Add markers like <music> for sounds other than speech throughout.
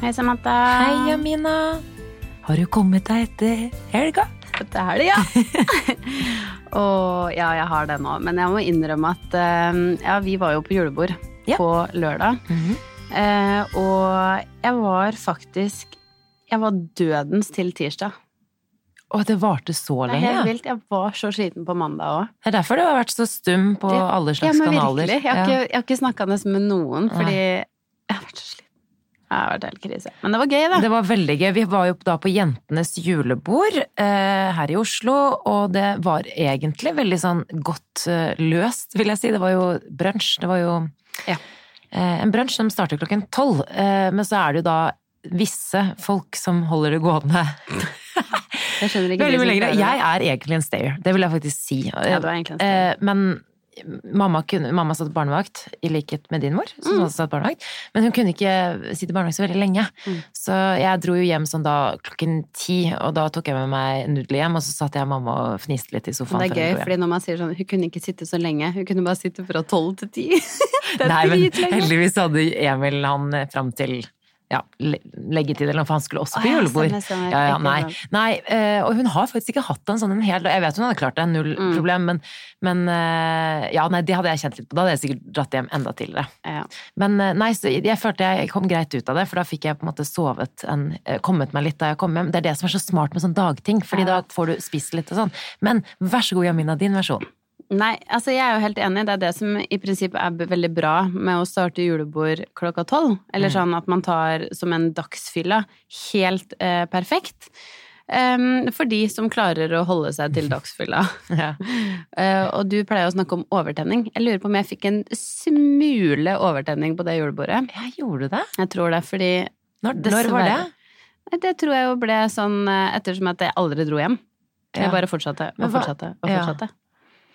Hei, Samantha. Hei, Amina. Har du kommet deg etter helga? Etter helga, ja. <laughs> Og ja, jeg har det nå. Men jeg må innrømme at eh, ja, vi var jo på julebord Ja. på lørdag. Eh, og jeg var faktisk Jeg var dødens til tirsdag. Og det varte så lenge? Det er helt vilt. Jeg var så sliten på mandag òg. Det er derfor du har vært så stum på alle slags ja, men kanaler. Virkelig. Jeg har Ja. ikke, jeg har ikke snakka nesten med noen, fordi jeg har vært så sliten. Jeg har vært helt krise. Men det var gøy, da. Det var veldig gøy. Vi var jo da på Jentenes julebord eh, her i Oslo, og det var egentlig veldig sånn godt eh, løst, vil jeg si. Det var jo brunsj. Det var jo Ja. eh, en brunsj som starter klokken tolv, eh, men så er det jo da visse folk som holder det gående Jeg skjønner ikke veldig mye lenger. Jeg er egentlig en stayer, det vil jeg faktisk si. Ja, du er egentlig en stayer. Eh, Men mamma, kunne, mamma satt barnevakt, i likhet med din mor, som Mm. også satt barnevakt. Men hun kunne ikke sitte barnevakt så veldig lenge. Mm. Så jeg dro jo hjem sånn da klokken ti, og da tok jeg med meg nudler hjem, og så satt jeg og mamma og fniste litt i sofaen. Det er gøy, fordi når man sier sånn Hun kunne ikke sitte så lenge. Hun kunne bare sitte fra tolv til ti. <laughs> Nei, men heldigvis hadde Emil han fram til ja, legge eller noe, for han skulle også på julebord. Ja, ja, nei, nei eh, og hun har faktisk ikke hatt en sånn en hel Jeg vet hun hadde klart det, null Mm. problem, men, men eh, Ja, nei, det hadde jeg kjent litt på. Da hadde jeg sikkert dratt hjem enda tidligere. Ja. Men eh, nei, jeg følte jeg kom greit ut av det, for da fikk jeg på en måte sovet en, kommet meg litt da jeg kom hjem. Det er det som er så smart med sånn dagting, fordi da får du spist litt og sånn. Men vær så god, Jamina, din versjon. Nei, altså jeg er jo helt enig. Det er det som i prinsippet er veldig bra med å starte julebord klokka tolv. Eller Mm. sånn at man tar som en dagsfylla helt eh, perfekt. Um, for de som klarer å holde seg til <laughs> dagsfylla. Ja. uh, <laughs> og du pleier å snakke om overtenning. Jeg lurer på om jeg fikk en smule overtenning på det julebordet. Ja, gjorde du det. Jeg tror det, fordi Når, når var det? Det tror jeg jo ble sånn eh, ettersom at jeg aldri dro hjem. Jeg bare fortsatte og fortsatte og Ja.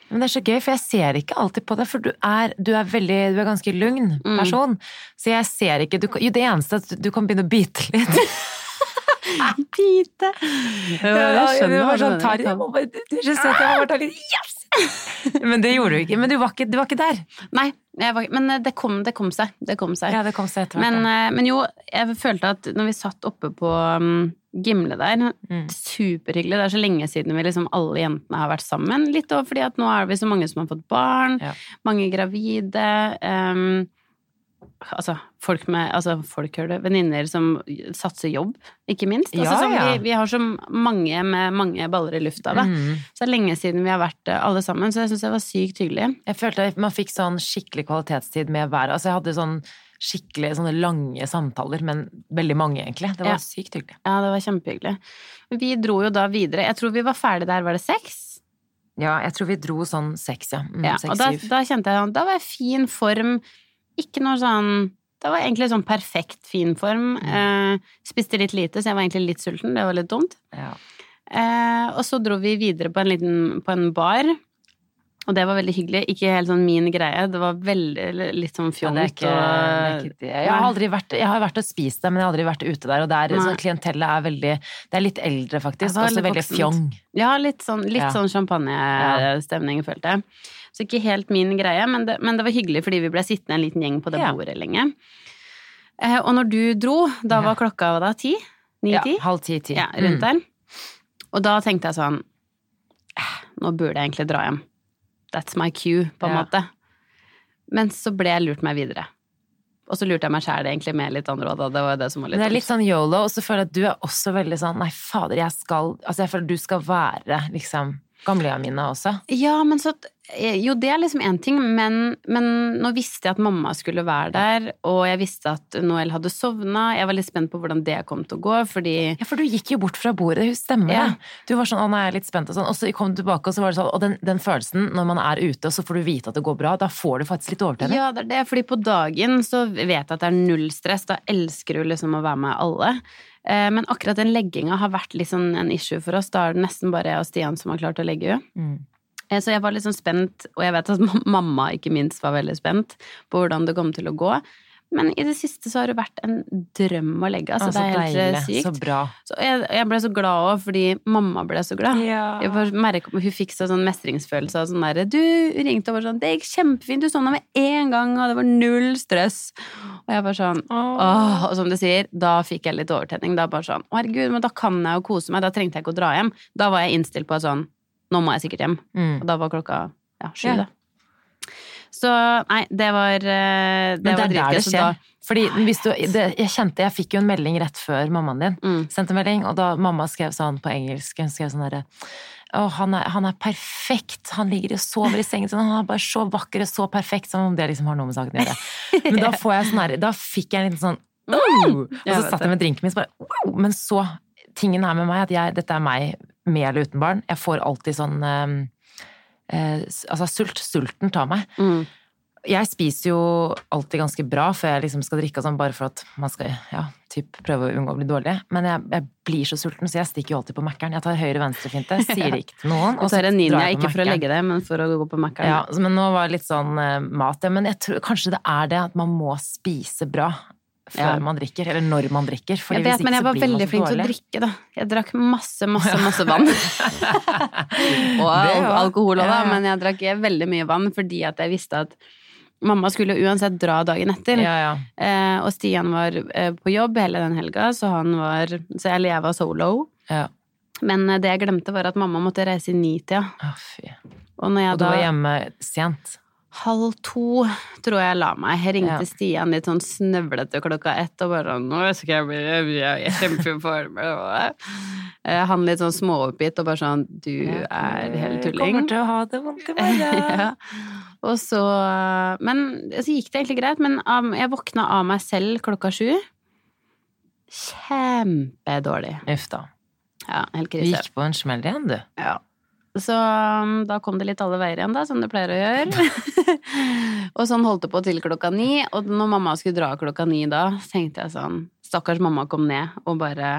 Men det er så gøy, for jeg ser ikke alltid på det, for du er, du er veldig, du er ganske lugn Mm. person. Så jeg ser ikke du, Jo, det eneste er at du kan begynne å bite litt. <laughs> Bite! Ja, jeg skjønner det hva var du sånn mener. Tarjei, må bare- du er så søt, jeg må bare ta litt yes! <laughs> Men det gjorde du ikke. Men du var ikke, du var ikke der. Nei, var, men det kom, det kom seg. Det kom seg. Ja, det kom seg etter men, eh, men jo, jeg følte at når vi satt oppe på um, Gimle der, Mm. superhyggelig. Det er så lenge siden vi liksom alle jentene har vært sammen. Litt òg fordi at nå er vi så mange som har fått barn, Ja. mange gravide. Um, altså folk med Altså folk, hører det. Venninner som satser jobb, ikke minst. Altså, Ja, ja. Vi, vi har så mange med mange baller i lufta, da. Mm. Så det er lenge siden vi har vært eh, alle sammen, så jeg syns det var sykt hyggelig. Jeg følte man fikk sånn skikkelig kvalitetstid med hver. Altså jeg hadde sånn skikkelig sånne lange samtaler, men veldig mange egentlig. Det var Ja. sykt hyggelig. Ja, det var kjempehyggelig. Vi dro jo da videre. Jeg tror vi var ferdig der, var det seks? Ja, jeg tror vi dro sånn seks, ja. Mm, Ja, seks, og da, da kjente jeg sånn Da var jeg fin form. Ikke noe sånn Det var egentlig sånn perfekt fin form. Mm. Eh, spiste litt lite, så jeg var egentlig litt sulten. Det var litt dumt. Ja. Eh, og så dro vi videre på en liten på en bar. Og det var veldig hyggelig. Ikke helt sånn min greie. Det var veldig litt sånn Ja, fjongt. er ikke, og- det. Jeg har aldri vært Jeg har vært og spist der, men jeg har aldri vært ute der. Og der, er, sånn, klientellet er veldig Det er litt eldre, faktisk. Også veldig voksent. fjong. Ja, litt sånn, litt Ja. sånn champagnestemning, følte jeg. Så ikke helt min greie, men det, men det var hyggelig fordi vi ble sittende en liten gjeng på det Ja. bordet lenge. Eh, og når du dro, da var klokka da? Ti? Ja, Ni-ti? halv ti-ti. Ja, rundt Mm. der. Og da tenkte jeg sånn eh, Nå burde jeg egentlig dra hjem. That's my cue, på en Ja. måte. Men så ble jeg lurt meg videre. Og så lurte jeg meg sjæl egentlig med litt andre råd, det var det som var litt det er litt sånn yolo, og så føler jeg at du er også veldig sånn Nei, fader, jeg skal Altså, jeg føler at du skal være liksom gamlehjemmet mine også. Ja, men så Jo, det er liksom én ting, men, men nå visste jeg at mamma skulle være der, og jeg visste at Noel hadde sovna. Jeg var litt spent på hvordan det kom til å gå, fordi Ja, for du gikk jo bort fra bordet, det stemmer Ja. det. Du var sånn 'å, nå er jeg litt spent', og sånn, og så kom du tilbake, og så var det sånn Og den, den følelsen, når man er ute, og så får du vite at det går bra, da får du faktisk litt overtenning. Ja, det er det. Fordi på dagen så vet jeg at det er null stress. Da elsker du liksom å være med alle. Eh, Men akkurat den legginga har vært sånn en issue for oss. Da er det nesten bare jeg og Stian som har klart å legge henne. Mm. Eh, Så jeg var sånn spent, og jeg vet at <laughs> mamma ikke minst var veldig spent på hvordan det kom til å gå. Men i det siste så har det vært en drøm å legge. Altså, Altså, det er helt deilig. sykt. Så bra. Så jeg, jeg ble så glad òg, fordi mamma ble så glad. Jeg merket, Hun fikk så sånn mestringsfølelse av sånn derre Du ringte og var sånn 'Det gikk kjempefint, du sovna med en gang, og det var null stress'. Og jeg bare sånn Åh, og som du sier, da fikk jeg litt overtenning. Da bare sånn, å herregud, men da kan jeg jo kose meg. Da trengte jeg ikke å dra hjem. Da var jeg innstilt på at sånn, nå må jeg sikkert hjem. Mm. Og da var klokka ja, sju, Ja. da. Så nei, det var eh, Det det var dritgøy. det så skjer. da- Fordi du, det, jeg kjente, jeg fikk jo en melding rett før mammaen din Mm. sendte melding, og da mamma skrev sånn på engelsk, hun skrev sånn derre Oh, han er, han er perfekt, han ligger og sover i sengen sin, han er bare så vakker og så perfekt, som om det liksom har noe med saken å gjøre. <laughs> Men da får jeg sånn her, da fikk jeg en liten sånn oh! Og så satt jeg med drinken min, og bare oh! Men så, tingen er med meg at jeg, dette er meg med eller uten barn, jeg får alltid sånn eh, eh, Altså sult, sulten tar meg. Mm. Jeg spiser jo alltid ganske bra før jeg liksom skal drikke sånn, bare for at man skal ja, typ prøve å unngå å bli dårlig. Men jeg, jeg blir så sulten, så jeg stikker jo alltid på Mækkern. Jeg tar høyre-venstre-finte, <laughs> sier det ikke til noen. Og så er det drar ninja, jeg på ikke for å legge det, men for å gå på Mækkern. Ja, men nå var det litt sånn eh, mat, ja. Men jeg tror kanskje det er det at man må spise bra før man drikker, eller når man drikker. Jeg vet, men jeg var veldig flink til å drikke, da. Jeg drakk masse, masse, masse vann. <laughs> og alkohol òg, da, men jeg drakk veldig mye vann fordi at jeg visste at mamma skulle uansett dra dagen etter. Ja, ja. Eh, og Stian var eh, på jobb hele den helga, så han var Så jeg var solo. ja. Men eh, det jeg glemte, var at mamma måtte reise i nitida. Ja. Oh, Og jeg Og du var hjemme sent. Halv to tror jeg la meg. Jeg ringte Ja. Stian litt sånn snøvlete klokka ett og bare sånn 'Nå skal jeg bli jeg er i kjempeform'. Eh, Han litt sånn småoppgitt og bare sånn 'Du er helt tulling'. Kommer til å ha det vondt i morgen. <laughs> ja. Og så Men så gikk det egentlig greit. Men jeg våkna av meg selv klokka sju. Kjempedårlig. Uff da. Ja, helt Du gikk på en smell igjen, du. Ja. Så um, da kom det litt alle veier igjen, da, som det pleier å gjøre. <laughs> og sånn holdt det på til klokka ni, og når mamma skulle dra klokka ni da, så tenkte jeg sånn Stakkars mamma kom ned og bare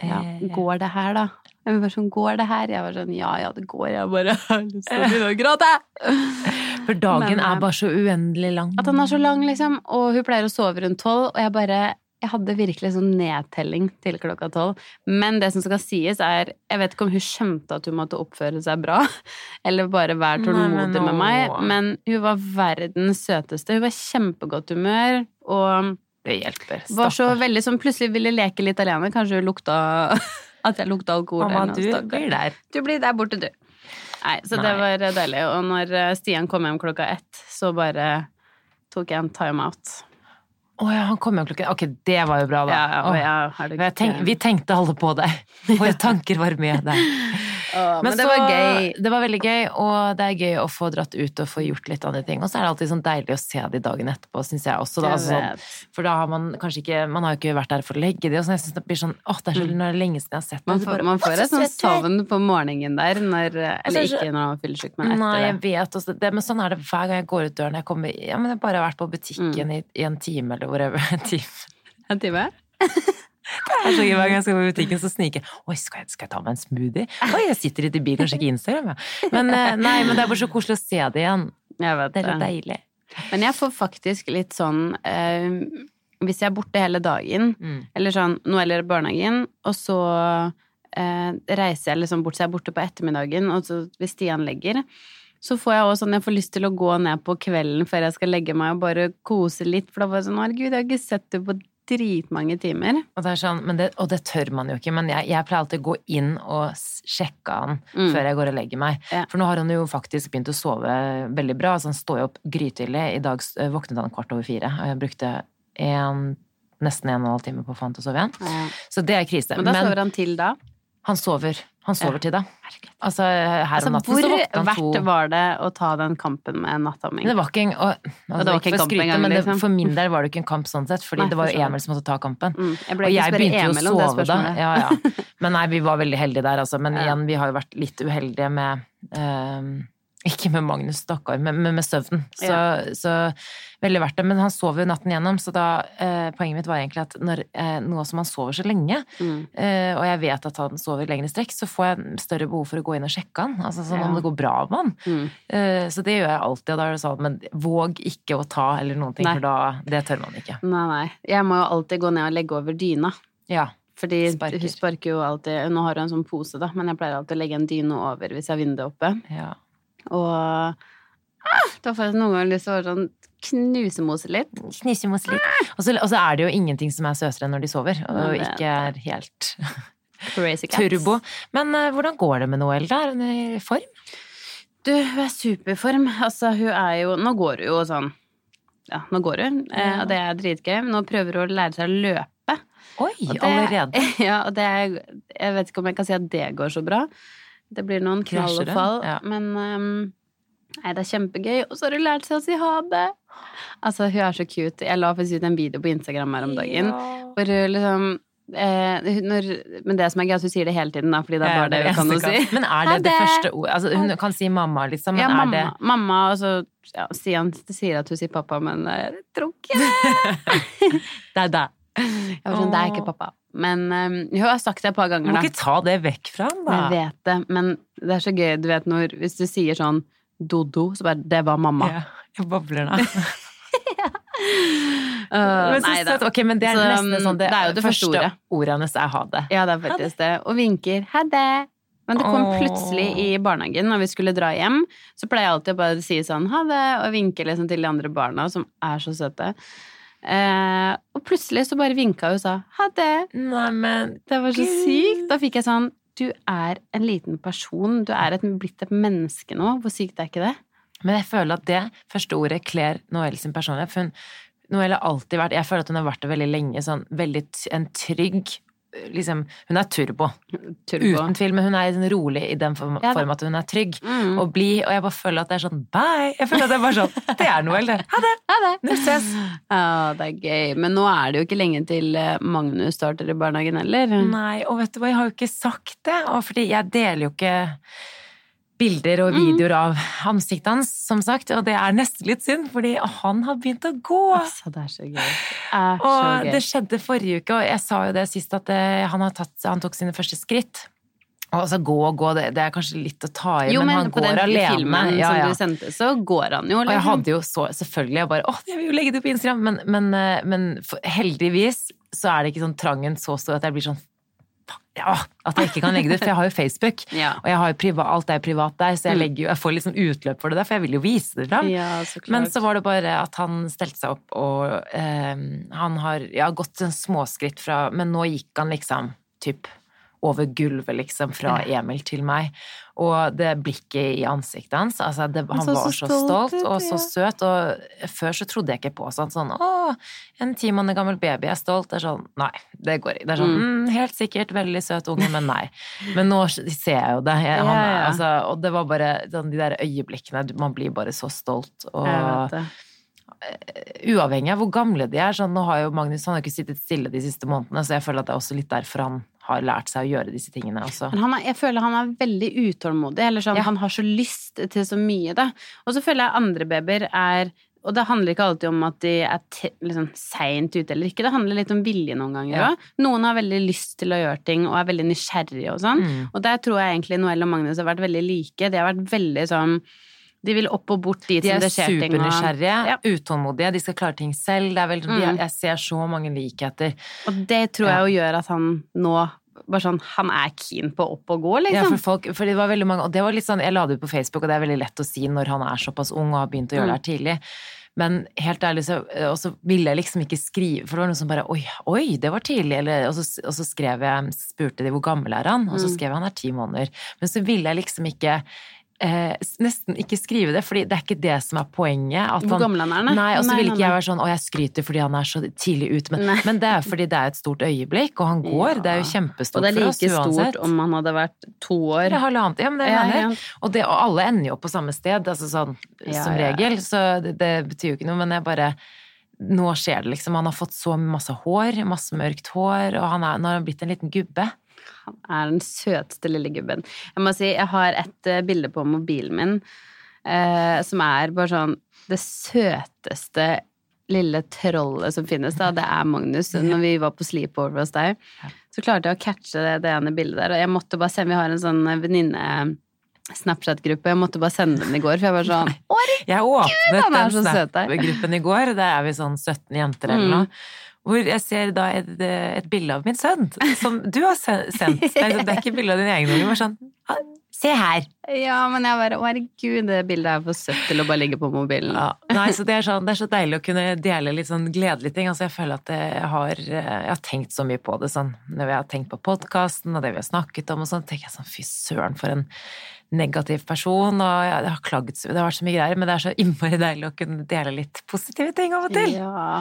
Ja, Eh. går det her, da? Jeg var sånn, går det her? Jeg var sånn, ja, ja, det går. Jeg bare <laughs> har lyst til å begynne å gråte. <laughs> For dagen Men, eh, er bare så uendelig lang. At den er så lang, liksom. Og hun pleier å sove rundt tolv, og jeg bare jeg hadde virkelig sånn nedtelling til klokka tolv. Men det som skal sies, er Jeg vet ikke om hun skjønte at hun måtte oppføre seg bra, <laughs> eller bare være Nei, tålmodig med meg, men hun var verdens søteste. Hun var kjempegodt humør, og Det hjelper. var så veldig som Plutselig ville leke litt alene. Kanskje hun lukta <laughs> At jeg lukta alkohol. Mamma, du blir der. Du blir der borte, du. Nei, så det var deilig. Og når eh, Stian kom hjem klokka ett, så bare tok jeg en timeout. Å ja, han kom jo klokken Ok, det var jo bra, da. Ja, ja, tenk, vi tenkte alle på deg. <laughs> Våre tanker var med deg. Åh, men, det så- var gøy. Det var veldig gøy, og det er gøy å få dratt ut og få gjort litt andre ting. Og så er det alltid sånn deilig å se de dagene etterpå, syns jeg også. Da. Jeg Altså, sånn, for da har man kanskje ikke Man har jo ikke vært der for å legge de, og sånn. Jeg synes det blir sånn Åh, det er så er lenge siden jeg har sett dem. Man får, man får et sånt søt er!» savn på morgenen der, når, eller så er så- ikke når man er fyllesyk, men Nei, etter jeg det. vet også det, men sånn er det hver gang jeg går ut døren. Jeg kommer, ja, men jeg bare har vært på butikken Mm. i, i en time eller whatever. <laughs> En time. En time? <laughs> Det er så gøy hver gang jeg skal på butikken, så sniker jeg. Oi, skal jeg, skal jeg ta meg en smoothie? Oi, jeg sitter litt i bilen kanskje ikke Instagram, ja. Men eh, nei, men det er bare så koselig å se det igjen. Jeg vet Det er så deilig. Men jeg får faktisk litt sånn eh, Hvis jeg er borte hele dagen, Mm. eller sånn nå eller barnehagen, og så eh, reiser jeg liksom bort, så jeg er borte på ettermiddagen, og så hvis Stian legger, så får jeg også sånn, jeg får lyst til å gå ned på kvelden før jeg skal legge meg og bare kose litt, for da var jeg sånn, herregud, jeg har ikke sett det på dritmange timer. Og det, sånn, men det, og det tør man jo ikke, men jeg, jeg pleier alltid å gå inn og sjekke han Mm. før jeg går og legger meg. Ja. For nå har han jo faktisk begynt å sove veldig bra. Altså han står jo opp grytidlig. I dag våknet han kvart over fire, og jeg brukte en, nesten en og en halv time på å få han til å sove igjen. Så det er krise. Men da sover han til da. han sover. Han sover til da. Altså her Altså, om natten hvor så våkna han verdt to var det å ta den kampen med nattamming? Det var ikke en, og, altså, det var ikke en kamp skryte, engang, men det, liksom. for min del var det ikke en kamp sånn sett, fordi Nei, det var jo. Emil som måtte ta kampen. Mm, jeg Og jeg begynte jo å sove da. Ja, ja. <laughs> Men nei, vi var veldig heldige der, altså. Men igjen, vi har jo vært litt uheldige med ehm, Ikke med Magnus, stakkar, men, men med søvn. Så, ja. så, veldig verdt det. Men han sov jo natten gjennom, så da eh, Poenget mitt var egentlig at når eh, noe som han sover så lenge, mm. eh, og jeg vet at han sover lengre strekk, så får jeg større behov for å gå inn og sjekke han. Altså sånn ja. om det går bra med han. Mm. Eh, så det gjør jeg alltid, og da er det sånn Men våg ikke å ta eller noen ting, nei. for da Det tør man ikke. Nei, nei. Jeg må jo alltid gå ned og legge over dyna. Ja. Fordi sparker. hun sparker jo alltid Nå har hun en sånn pose, da, men jeg pleier alltid å legge en dyne over hvis jeg har vinduet oppe. Ja. Og ah, da får jeg noen ganger lyst til å sånn knusemose litt. Knusemose litt. Og så, og så, er det jo ingenting som er søtere enn når de sover, og ikke er helt <laughs> turbo. Men uh, hvordan går det med Noel, da? Er hun i form? Du, hun er superform. Altså, hun er jo Nå går hun jo sånn Ja, nå går hun, eh, ja. og det er dritgøy. Nå prøver hun å lære seg å løpe. Oi, det, allerede? <laughs> Ja, og det er Jeg vet ikke om jeg kan si at det går så bra. Det blir noen knall og fall. Ja. Men um, nei, det er kjempegøy. Og så har hun lært seg å si ha det. Altså, hun er så cute. Jeg la faktisk ut en video på Instagram her om dagen ja. hvor hun liksom eh, når, Men det som er gøy, at hun sier det hele tiden, da, fordi det er bare det hun kan si. Men er det det første ordet? Altså, hun kan si mamma, liksom, men ja, mamma, er det Mamma, og så ja, sier han sier at hun sier pappa, men jeg tror ikke det. det er det. Jeg var sånn, det er ikke pappa. Men um, hun har sagt det et par ganger, da. Du må ikke ta det vekk fra ham, da. Jeg vet det, men det er så gøy, du vet når Hvis du sier sånn Dodo, så bare Det var mamma. Ja, jeg bobler nå. <laughs> ja. Uh, men, så, så, okay, men det er så, nesten sånn det, det er jo det første ordet. ordet hennes er ha det. Ja, det er faktisk det. Og vinker. Ha det. Men det kom plutselig i barnehagen når vi skulle dra hjem. Så pleier jeg alltid å bare si sånn ha det, og vinke liksom til de andre barna, som er så søte. Eh, og plutselig så bare vinka hun og sa ha det. Neimen Det var så sykt. Da fikk jeg sånn Du er en liten person. Du er et, blitt et menneske nå. Hvor sykt er ikke det? Men jeg føler at det første ordet kler Noelle sin personlighet. For hun, Noelle har alltid vært Jeg føler at hun har vært det veldig lenge. Sånn veldig en trygg liksom, Hun er turbo. turbo. Uten tvil, men hun er liksom rolig i den form, ja, form at hun er trygg mm. og blid. Og jeg bare føler at det er sånn bye! Jeg føler at det er bare sånn Det er Noel, det. Ha det! Ha det. Nå ses! Ja, det er gøy. Men nå er det jo ikke lenge til eh, Magnus starter i barnehagen heller. Nei, og vet du hva, jeg har jo ikke sagt det. Og fordi jeg deler jo ikke bilder og mm. videoer av ansiktet hans, som sagt. Og det er nesten litt synd, fordi han har begynt å gå. Altså, det er så gøy. Det er og så gøy. det skjedde forrige uke, og jeg sa jo det sist, at eh, han, tatt, han, tok sine første skritt. Og altså gå og gå, det, det, er kanskje litt å ta i, jo, men, men han går alene. Jo, men på den filmen ja, ja. som du sendte, så går han jo. Liksom. Og jeg liksom. hadde jo så, selvfølgelig, jeg bare åh, jeg vil jo legge det på Instagram, men, men, eh, men heldigvis så er det ikke sånn trangen så stor at jeg blir sånn ja, at jeg ikke kan legge det ut, for jeg har jo Facebook. <laughs> ja. Og jeg har privat, alt er privat der, så jeg, mm. legger, jeg får liksom utløp for det der, for jeg vil jo vise det fram. Ja, Men så var det bare at han stelte seg opp, og eh, han har ja, gått en småskritt fra Men nå gikk han liksom typ over gulvet, liksom, fra Emil til meg. Og det blikket i ansiktet hans altså det, Han så, var så, så stolt, stolt, og så søt. Og før så trodde jeg ikke på sånn sånn Å, en ti måneder gammel baby er stolt. Det er sånn Nei, det går ikke. Det er sånn mm. mm, Helt sikkert veldig søt unge, men nei. Men nå ser jeg jo det. Jeg, han, ja, ja. Altså, og det var bare sånn, de der øyeblikkene Man blir bare så stolt. Og uavhengig av hvor gamle de er. Sånn, nå har jo Magnus han har ikke sittet stille de siste månedene, så jeg føler at det er også litt derfor han har lært seg å gjøre disse tingene også. Men er, jeg føler han er veldig utålmodig, eller sånn, ja. han har så lyst til så mye, da. Og så føler jeg andre babyer er og det handler ikke alltid om at de er liksom, seint ute eller ikke, det handler litt om vilje noen ganger òg. Ja. Noen har veldig lyst til å gjøre ting og er veldig nysgjerrige og sånn. Mm. Og der tror jeg egentlig Noelle og Magnus har vært veldig like. De har vært veldig sånn de vil opp og bort dit de som det skjer ting. De er supernysgjerrige, ja. utålmodige, de skal klare ting selv. Det vel, mm. de, jeg ser så mange likheter. Og det tror jeg jo gjør at han nå bare sånn, Han er keen på opp og gå, liksom. Ja, for, folk, for det var veldig mange Og det var litt sånn, jeg la det ut på Facebook, og det er veldig lett å si når han er såpass ung og har begynt å gjøre det her mm. tidlig. Men helt ærlig, så, og så ville jeg liksom ikke skrive For det var noen som bare Oi, oi det var tidlig. Eller, og, så, og, så, skrev jeg Spurte de hvor gammel er han, og så mm. skrev jeg han er ti måneder. Men så ville jeg liksom ikke eh, nesten ikke skrive det, fordi det er ikke det som er poenget. Hvor gammel han er, nei. nei og så vil ikke jeg være sånn 'å, jeg skryter fordi han er så tidlig ute', men, men, det er fordi det er et stort øyeblikk, og han <laughs> går. Ja. Det er jo kjempestort for oss uansett. Og det er like stort om han hadde vært to år. Eller halvannet. Ja, men det ja, ja. Og, det, og, alle ender jo på samme sted, altså sånn som regel, så det, det betyr jo ikke noe, men jeg bare nå skjer det, liksom. Han har fått så masse hår, masse mørkt hår, og han er, nå har han blitt en liten gubbe. Han er den søteste lille gubben. Jeg må si, jeg har et uh, bilde på mobilen min uh, som er bare sånn det søteste lille trollet som finnes, da. Det er Magnus. Når vi var på sleepover hos deg, så klarte jeg å catche det, det ene bildet der, og jeg måtte bare sende Vi har en sånn venninne Snapchat-gruppe. Jeg måtte bare sende den i går, for jeg var sånn Jeg åpnet den Snap-gruppen i går. Der er vi sånn 17 jenter eller mm. Hvor jeg ser da et, et bilde av min sønn, som du har sendt. Det er, det er ikke bilde av din egen unge, men sånn Se her! Ja, men jeg bare Å, herregud, det bildet er for søtt til å bare ligge på mobilen. Ja. Nei, så det er, sånn, det er, så deilig å kunne dele litt sånn gledelige ting. Altså, jeg føler at jeg har, jeg har tenkt så mye på det sånn når vi har tenkt på podkasten og det vi har snakket om og sånn, tenker jeg sånn fy søren, for en negativ person, og ja, det har klaget Det har vært så mye greier, men det er så innmari deilig å kunne dele litt positive ting av og til. Ja.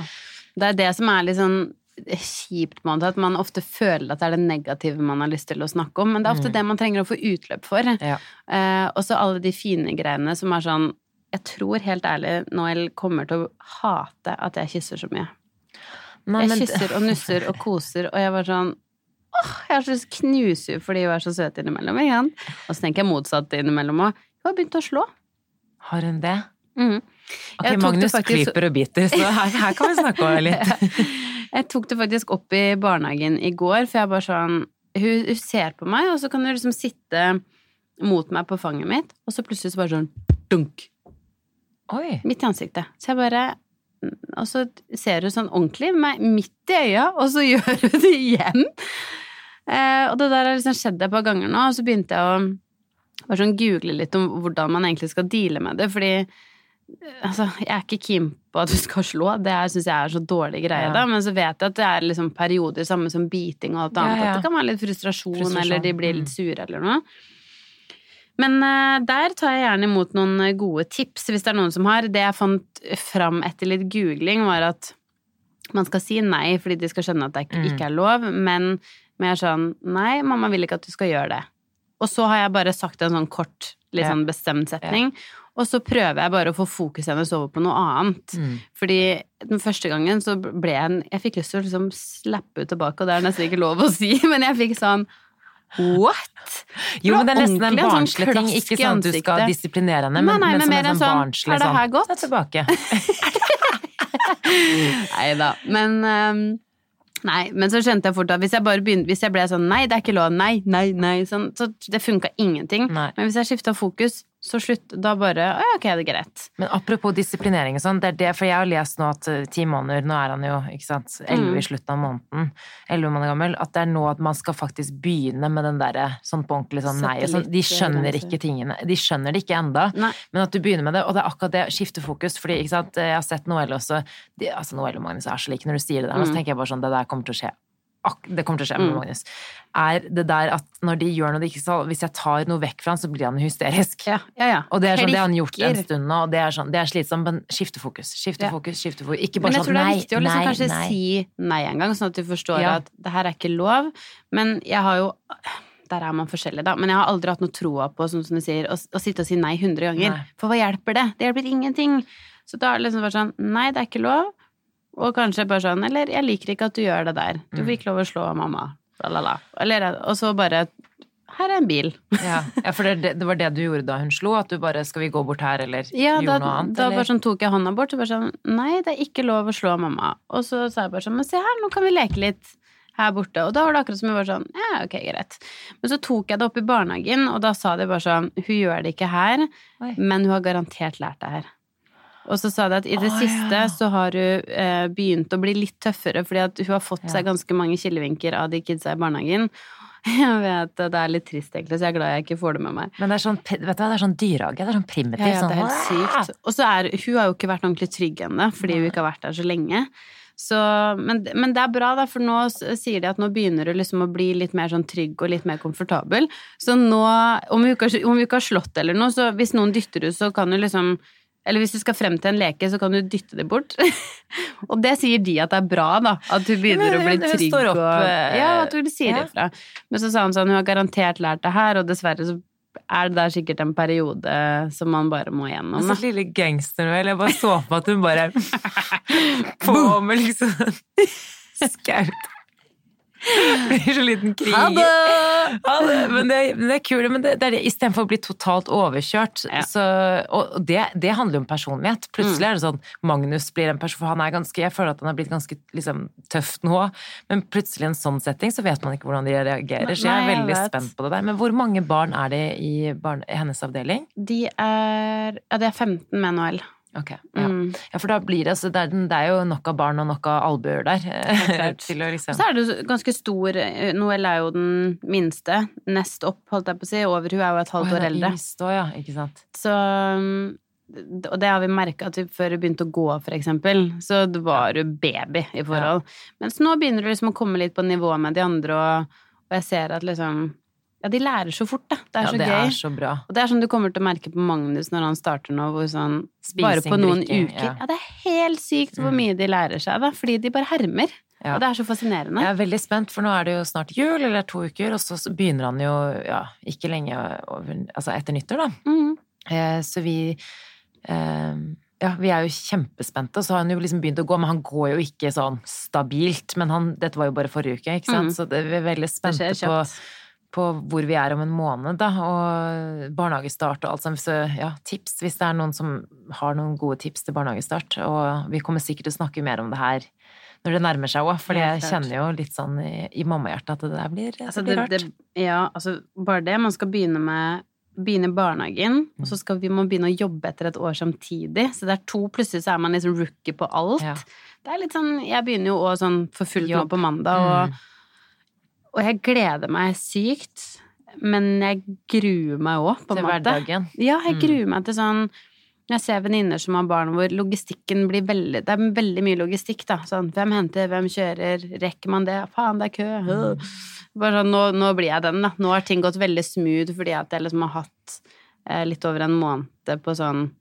Det er det som er litt sånn kjipt måte, at man ofte føler at det er det negative man har lyst til å snakke om, men det er ofte mm. det man trenger å få utløp for. Ja. Eh, og så alle de fine greiene som er sånn Jeg tror helt ærlig Noel kommer til å hate at jeg kysser så mye. Nei, jeg kysser og nusser og koser, og jeg var sånn åh, jeg har så henne fordi hun er så søt innimellom. Igjen. Og så tenker jeg motsatt innimellom òg. Hun har begynt å slå. Har hun det? Mm. Ok, Magnus faktisk... klyper og biter, så her, her kan vi snakke om litt. <laughs> jeg tok det faktisk opp i barnehagen i går, for jeg bare sånn hun, hun, ser på meg, og så kan hun liksom sitte mot meg på fanget mitt, og så plutselig så bare sånn dunk. Oi. Midt i ansiktet. Så jeg bare Og så ser hun sånn ordentlig meg midt i øya, og så <laughs> gjør hun det igjen. Eh, og det der har liksom skjedd et par ganger nå, og så begynte jeg å bare sånn google litt om hvordan man egentlig skal deale med det, fordi altså, jeg er ikke keen på at du skal slå, det syns jeg er så dårlig greie, ja. da, men så vet jeg at det er liksom perioder, samme som biting og alt annet, ja, at det kan være litt frustrasjon, frustrasjon, eller de blir litt mm. sure eller noe. Men uh, der tar jeg gjerne imot noen gode tips, hvis det er noen som har. Det jeg fant fram etter litt googling, var at man skal si nei fordi de skal skjønne at det ikke mm. er lov, men mer sånn Nei, mamma vil ikke at du skal gjøre det. Og så har jeg bare sagt en sånn kort, litt sånn bestemt setning. Ja. Og så prøver jeg bare å få fokuset hennes over på noe annet. Mm. Fordi den første gangen så ble jeg en Jeg fikk lyst til å liksom slappe ut tilbake, og det er nesten ikke lov å si, <laughs> men jeg fikk sånn What?! Jo, men det er nesten en sånn barnslig sånn ting. Ikke sånn at du skal disiplinere henne, men, nei, nei, men, men mer en sånn, sånn barnslig sånn Er det her godt? Sånn, tilbake. <laughs> nei da. Men um, Nei, men så skjønte jeg fort at hvis jeg bare begynte, hvis jeg ble sånn nei, det er ikke lov, nei, nei, nei, sånn, så det funka ingenting. Nei. Men hvis jeg skifta fokus, så slutt, da bare Å ja, ok, det er greit. Men apropos disiplinering og sånn, det er det, for jeg har lest nå at eh, ti måneder, nå er han jo ikke sant, elleve mm. i slutten av måneden, elleve måneder gammel, at det er nå at man skal faktisk begynne med den derre sånn på ordentlig sånn nei og sånn. De skjønner ikke tingene. De skjønner det ikke enda, nei. men at du begynner med det. Og det er akkurat det, skifte fokus, fordi ikke sant, jeg har sett Noelle også de, Altså Noelle og Magnus er så like når du sier det der, mm. så tenker jeg bare sånn, det der kommer til å skje det kommer til å skje med mm. Magnus, er det der at når de gjør noe de ikke skal Hvis jeg tar noe vekk fra han, så blir han hysterisk. Ja, ja, ja. Og det er sånn, det har han gjort en stund nå, og det er, sånn, det er slitsomt, men skifte fokus. Skifte fokus, skifte fokus. Ikke bare sånn nei, nei, nei. Men jeg tror det er viktig å liksom kanskje nei. si nei en gang, sånn at du forstår at det her er ikke lov. Men jeg har jo der er man forskjellig, da. Men jeg har aldri hatt noe troa på, sånn som du sier, å, å sitte og si nei hundre ganger. Nei. For hva hjelper det? Det hjelper ingenting. Så da er det liksom bare sånn Nei, det er ikke lov. Og kanskje bare sånn Eller jeg liker ikke at du gjør det der. Du får mm. ikke lov å slå mamma. Lalala. Eller, og så bare her er en bil. <laughs> ja, ja, for det, det, var det du gjorde da hun slo? At du bare Skal vi gå bort her, eller ja, gjorde da, noe annet? Da bare sånn tok jeg hånda bort og bare sånn Nei, det er ikke lov å slå mamma. Og så sa jeg bare sånn Men se her, nå kan vi leke litt her borte. Og da var det akkurat som hun var sånn Ja, ok, greit. Men så tok jeg det opp i barnehagen, og da sa de bare sånn Hun gjør det ikke her, Oi. men hun har garantert lært det her. Og så sa de at i det oh, siste ja. så har hun eh, begynt å bli litt tøffere, fordi at hun har fått ja. seg ganske mange kilevinker av de kidsa i barnehagen. <laughs> Jeg vet, Det er litt trist, egentlig, så jeg er glad jeg ikke får det med meg. Men det er sånn, vet du hva, det er sånn dyrehage. Det er sånn primitivt. Ja, ja, det er helt sånn, sykt. Og så er hun har jo ikke vært ordentlig trygg ennå, fordi hun ikke har vært der så lenge. Så, men, men, det er bra, da, for nå sier de at nå begynner du liksom å bli litt mer sånn trygg og litt mer komfortabel. Så nå, om hun ikke har slått eller noe, så hvis noen dytter ut, så kan du liksom eller hvis du skal frem til en leke, så kan du dytte det bort. <laughs> og det sier de at det er bra, da. At du begynner å bli trygg opp, og eh, Ja, at du sier ja. ifra. Men så sa han sånn, hun har garantert lært det her, og dessverre så er det der sikkert en periode som man bare må gjennom. Så lille gangster, vel. Jeg bare så på at hun bare <laughs> På med liksom <laughs> skaut. Blir så liten krig. Ha det! Ha det! Men det, det er kult. Men det, det er det, istedenfor å bli totalt overkjørt, Ja. så Og det, det handler jo om personlighet. Plutselig er det sånn Magnus blir en person For han er ganske Jeg føler at han har blitt ganske liksom, tøff nå, men plutselig i en sånn setting så vet man ikke hvordan de reagerer. Så jeg er veldig jeg spent på det der. Men hvor mange barn er det i, barn, i hennes avdeling? De er Ja, det er 15 med Noel. Ok, ja. Mm. ja, for da blir det altså det er, det er jo nok av barn og nok av albuer der. <laughs> til å liksom Så er det ganske stor eh, Noel er jo den minste. Nest opp, holdt jeg på å si. Over hun er jo et halvt Å, år eldre. yngst også, ja, ikke sant. Så um, Og det har vi merka før hun begynte å gå, for eksempel. Så det var hun baby i forhold. Mens nå begynner du liksom å komme litt på nivå med de andre, og, og jeg ser at liksom Ja, de lærer så fort, da. Det er ja, så det gøy. er så bra. Og det er sånn du kommer til å merke på Magnus når han starter nå, hvor sånn Bare på noen drikke, uker. ja. Ja. det er helt sykt hvor Mm. mye de lærer seg, da. Fordi de bare hermer. Ja. Og det er så fascinerende. Jeg er veldig spent, for nå er det jo snart jul, eller to uker, og så begynner han jo, ja, ikke lenge over, altså etter nyttår, da. Mm. Eh, Så vi eh, Ja, vi er jo kjempespente, og så har han jo liksom begynt å gå, men han går jo ikke sånn stabilt. Men han, dette var jo bare forrige uke, ikke sant, Mm. så det, vi er veldig spente på. På hvor vi er om en måned, da, og barnehagestart og alt sånt. Så ja, tips hvis det er noen som har noen gode tips til barnehagestart. Og vi kommer sikkert til å snakke mer om det her når det nærmer seg òg, for jeg kjenner jo litt sånn i, i mammahjertet at det der blir, Altså, blir rart. det, ja, altså bare det. Man skal begynne med Begynne i barnehagen, og så skal vi må begynne å jobbe etter et år samtidig. Så det er to, plutselig så er man liksom rookie på alt. Ja. Det er litt sånn Jeg begynner jo òg sånn for fullt nå på mandag, og, og jeg gleder meg sykt. Men jeg gruer meg òg, på en Til hverdagen. Ja, jeg Mm. gruer meg til sånn jeg ser venninner som har barn hvor logistikken blir veldig Det er veldig mye logistikk, da. Sånn hvem henter, hvem kjører, rekker man det? Faen, det er kø. Øh. Bare sånn, nå, nå blir jeg den, da. Nå har ting gått veldig smooth fordi at jeg liksom har hatt eh, litt over en måned på sånn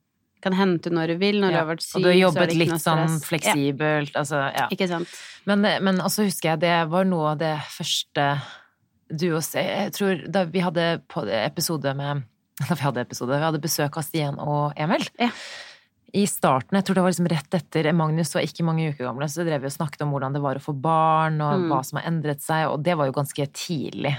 Kan hente når du vil, når du har vært syk. Og du har jobbet litt sånn fleksibelt, fleksibelt, altså ja. Ja, ikke sant. Men, men også husker jeg det var noe av det første du og Jeg tror da vi hadde episode med <laughs> Da vi hadde episode, vi hadde besøk av Stian og Emil. Ja. I starten, jeg tror det var liksom rett etter Magnus var ikke mange uker gamle, så drev vi og snakket om hvordan det var å få barn, og Mm. hva som har endret seg, og det var jo ganske tidlig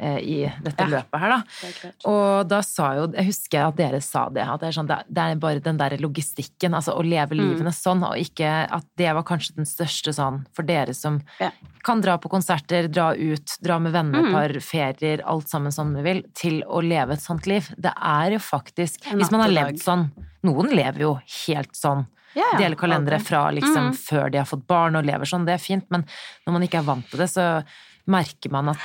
i dette Ja. løpet her, da. Og da sa jo Jeg husker at dere sa det, at det er, sånn, det er- bare den der logistikken, altså å leve Mm. livene sånn, og ikke at det var kanskje den største sånn for dere som Ja. kan dra på konserter, dra ut, dra med vennepar, Mm. ferier, alt sammen som du vil, til å leve et sånt liv. Det er jo faktisk Hvis man har levd sånn Noen lever jo helt sånn. Ja, Deler kalendere fra liksom Mm. før de har fått barn og lever sånn, det er fint, men når man ikke er vant til det, så merker man at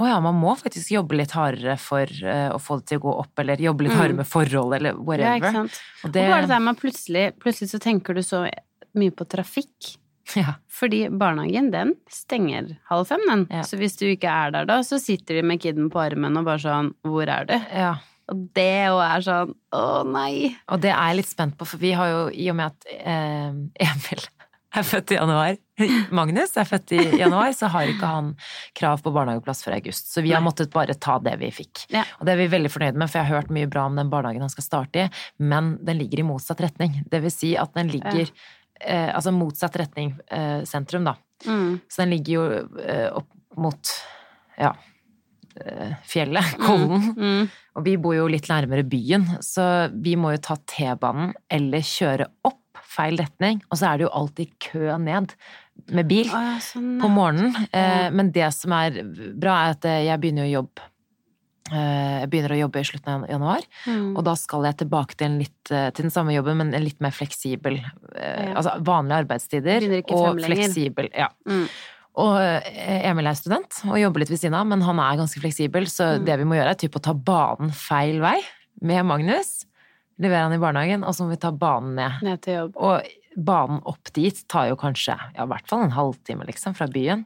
å ja, man må faktisk jobbe litt hardere for uh, å få det til å gå opp, eller jobbe litt Mm. hardere med forhold, eller whatever. Ja, ikke sant. og Og bare det der med plutselig, plutselig så tenker du så mye på trafikk. <laughs> ja, Fordi barnehagen, den stenger halv fem, den. Ja. Så hvis du ikke er der da, så sitter de med kiden på armen og bare sånn Hvor er du? ja. Og det jo er sånn Å, nei! Og det er jeg litt spent på, for vi har jo, i og med at eh, <laughs> Emil er født i januar, Magnus er født i januar, så har ikke han krav på barnehageplass før august. Så vi har måttet bare ta det vi fikk. Ja. Og det er vi veldig fornøyd med, for jeg har hørt mye bra om den barnehagen han skal starte i, men den ligger i motsatt retning. Det vil si at den ligger eh, Altså motsatt retning eh, sentrum, da. Mm. Så den ligger jo eh, opp mot ja, eh, fjellet, Kollen. Mm. Og vi bor jo litt nærmere byen, så vi må jo ta T-banen eller kjøre opp feil retning. Og så er det jo alltid kø ned med bil Å, ja, sånn, på morgenen. Eh, Men det som er bra, er at eh, jeg begynner jo jobb eh, jeg begynner å jobbe i slutten av januar, Mm. og da skal jeg tilbake til, en litt, eh, til den samme jobben, men en litt mer fleksibel eh, Ja. Altså vanlige arbeidstider og fleksibel. Ja. Mm. Og Emil er student og jobber litt ved siden av, men han er ganske fleksibel, så Mm. det vi må gjøre, er typ å ta banen feil vei med Magnus. Levere han i barnehagen, og så må vi ta banen ned. Ned til jobb. Og banen opp dit tar jo kanskje ja, i hvert fall en halvtime, liksom, fra byen.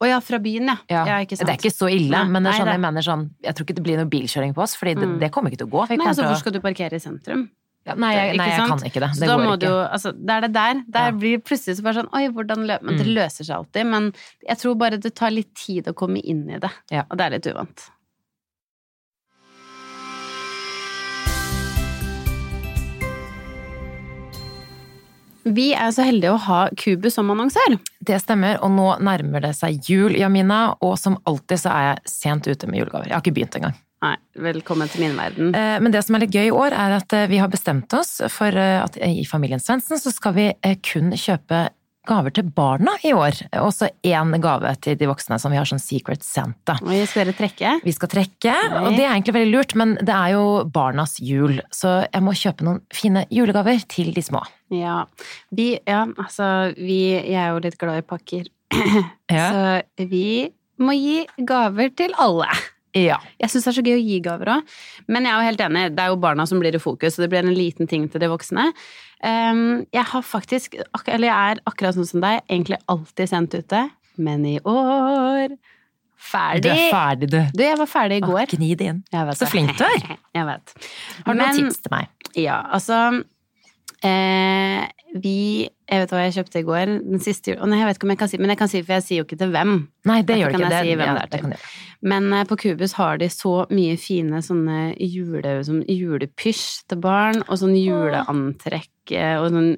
Å ja, fra byen, ja. Ja, ja. Det er ikke så ille, men det er sånn, det- jeg mener sånn Jeg tror ikke det blir noe bilkjøring på oss, for det, Mm. det kommer ikke til å gå. Nei, altså, hvor skal du parkere i sentrum? ja, nei, jeg, nei, jeg kan ikke det. Så da går må ikke. du Altså, det er det der. Der blir det plutselig så bare sånn Oi, hvordan løper Men det Mm. løser seg alltid. Men jeg tror bare det tar litt tid å komme inn i det. Og det er litt uvant. Vi er så heldige å ha Kubus som annonsør. Det stemmer, og nå nærmer det seg jul, Jamina, og som alltid så er jeg sent ute med julegaver. Jeg har ikke begynt engang. Nei, velkommen til min verden. Eh, men det som er litt gøy i år, er at eh, vi har bestemt oss for eh, at i familien Svendsen så skal vi kun kjøpe gaver til barna i år. Også én gave til de voksne, som vi har sånn Secret Santa. Og skal dere trekke? Vi skal trekke, Oi. og det er egentlig veldig lurt, men det er jo barnas jul, så jeg må kjøpe noen fine julegaver til de små. Ja, vi, ja altså vi Jeg er jo litt glad i pakker. <clears throat> ja. Så vi må gi gaver til alle. Ja. Jeg syns det er så gøy å gi gaver òg. Men jeg er jo helt enig, det er jo barna som blir i fokus, og det blir en liten ting til de voksne. Um, jeg har faktisk, eller jeg er akkurat sånn som deg, egentlig alltid sendt ute, men i år Ferdig! Du er ferdig, du. Du, jeg var ferdig i går. Gni det inn. Så flink du er. <laughs> Jeg vet. Har du noen tips til meg? Ja, altså Eh, vi Jeg vet hva jeg kjøpte i går. Den siste jul... Jeg vet ikke om jeg kan si Men jeg kan si, for jeg sier jo ikke til hvem. Nei, det gjør ikke. det. Si hvem ja, det er til. Men eh, på Kubus har de så mye fine sånne jule, sånn julepysj til barn, og sånn juleantrekk eh, og sånn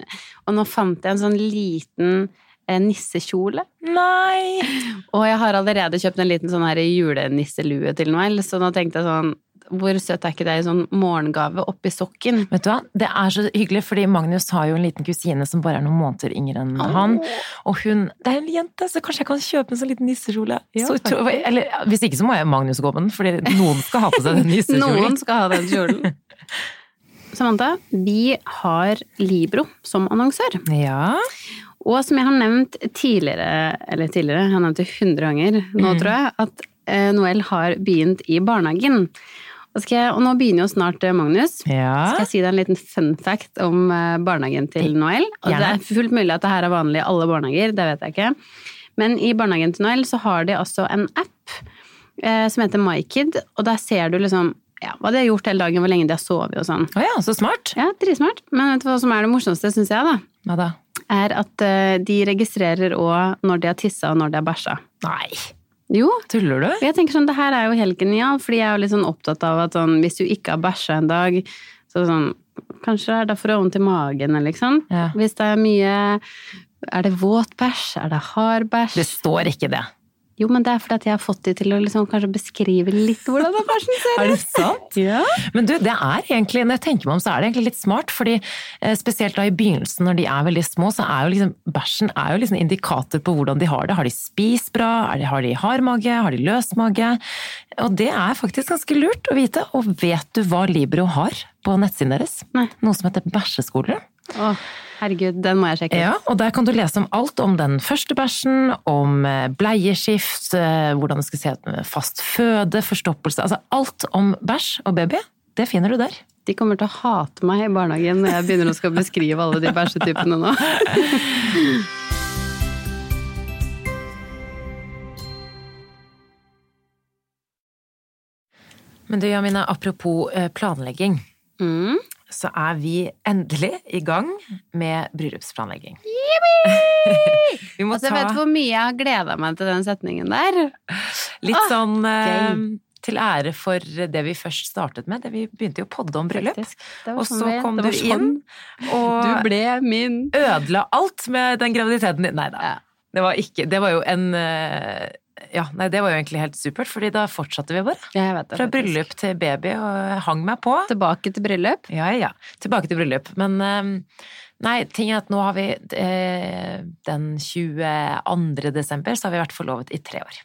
Og nå fant jeg en sånn liten eh, nissekjole. Nei! <laughs> Og jeg har allerede kjøpt en liten sånn her julenisselue til Noel, så nå tenkte jeg sånn hvor søtt er ikke det i sånn morgengave oppi sokken? Vet du hva, det er så hyggelig, fordi Magnus har jo en liten kusine som bare er noen måneder yngre enn oh. han. Og hun Det er en jente, så kanskje jeg kan kjøpe en sånn liten nissekjole? Ja, eller hvis ikke så må jeg Magnus gå med den, fordi noen skal ha på seg den <laughs> nissekjolen. noen skal ha den kjolen. <laughs> Samantha, vi har Libro som annonsør. Ja. Og som jeg har nevnt tidligere, eller tidligere, jeg har nevnt det 100 ganger nå, mm. tror jeg, at eh, Noel har begynt i barnehagen. Jeg, og, nå begynner jo snart eh, Magnus. Ja. Skal jeg si deg en liten fun fact om eh, barnehagen til Noel? Og det er fullt mulig at det her er vanlig i alle barnehager, det vet jeg ikke. Men i barnehagen til Noel så har de altså en app eh, som heter MyKid, og der ser du liksom ja, hva de har gjort hele dagen, hvor lenge de har sovet og sånn. Oh ja, så smart. Ja, dritsmart. Men vet du hva som er det morsomste, syns jeg, da? Hva da? Er at eh, de registrerer òg når de har tissa og når de har bæsja. Nei. Jo. Tuller du? Jeg tenker sånn, Det her er jo helt genialt, fordi jeg er jo litt sånn opptatt av at sånn, hvis du ikke har bæsja en dag, så sånn Kanskje det er derfor du har vondt i magen, liksom. Ja. Hvis det er mye Er det våt bæsj? Er det hard bæsj? Det står ikke det. Jo, men det er fordi at jeg har fått de til å liksom kanskje beskrive litt hvordan bæsjen ser ut. <laughs> er det sant? Ja. Men du, det er egentlig, når jeg tenker meg om, så er det egentlig litt smart. fordi eh, spesielt da i begynnelsen, når de er veldig små, så er jo liksom bæsjen er jo liksom indikator på hvordan de har det. Har de spist bra? har de hard mage? Har de løs mage? Og det er faktisk ganske lurt å vite. Og vet du hva Libro har på nettsiden deres? Nei. Noe som heter Bæsjeskoler. Åh, herregud, den må jeg sjekke Ja, og Der kan du lese om alt om den første bæsjen, om eh, bleieskift, eh, hvordan det skal se ut med fast føde, forstoppelse Altså alt om bæsj og baby, det finner du der. De kommer til å hate meg i barnehagen når jeg begynner å skal beskrive alle de bæsjetypene nå. <laughs> Men du Jamina, apropos eh, planlegging. Mm så er vi endelig i gang med bryllupsplanlegging. <laughs> vi må altså, ta... Jeg vet hvor mye jeg har gleda meg til den setningen der. Litt ah, sånn eh, til ære for det vi først startet med. Det vi begynte jo å podde om bryllup. Og sånn så kom du sånn. inn og Du Ødela alt med den graviditeten din. Nei da. Ja. Det var ikke Det var jo en eh, ja, nei, det var jo egentlig helt supert, fordi da fortsatte vi bare. Ja, det, Fra faktisk. bryllup til baby, og hang meg på. Tilbake til bryllup? Ja, ja. Tilbake til bryllup. Men ehm, nei, ting er at nå har vi eh, den 22. desember, så har vi vært forlovet i tre år.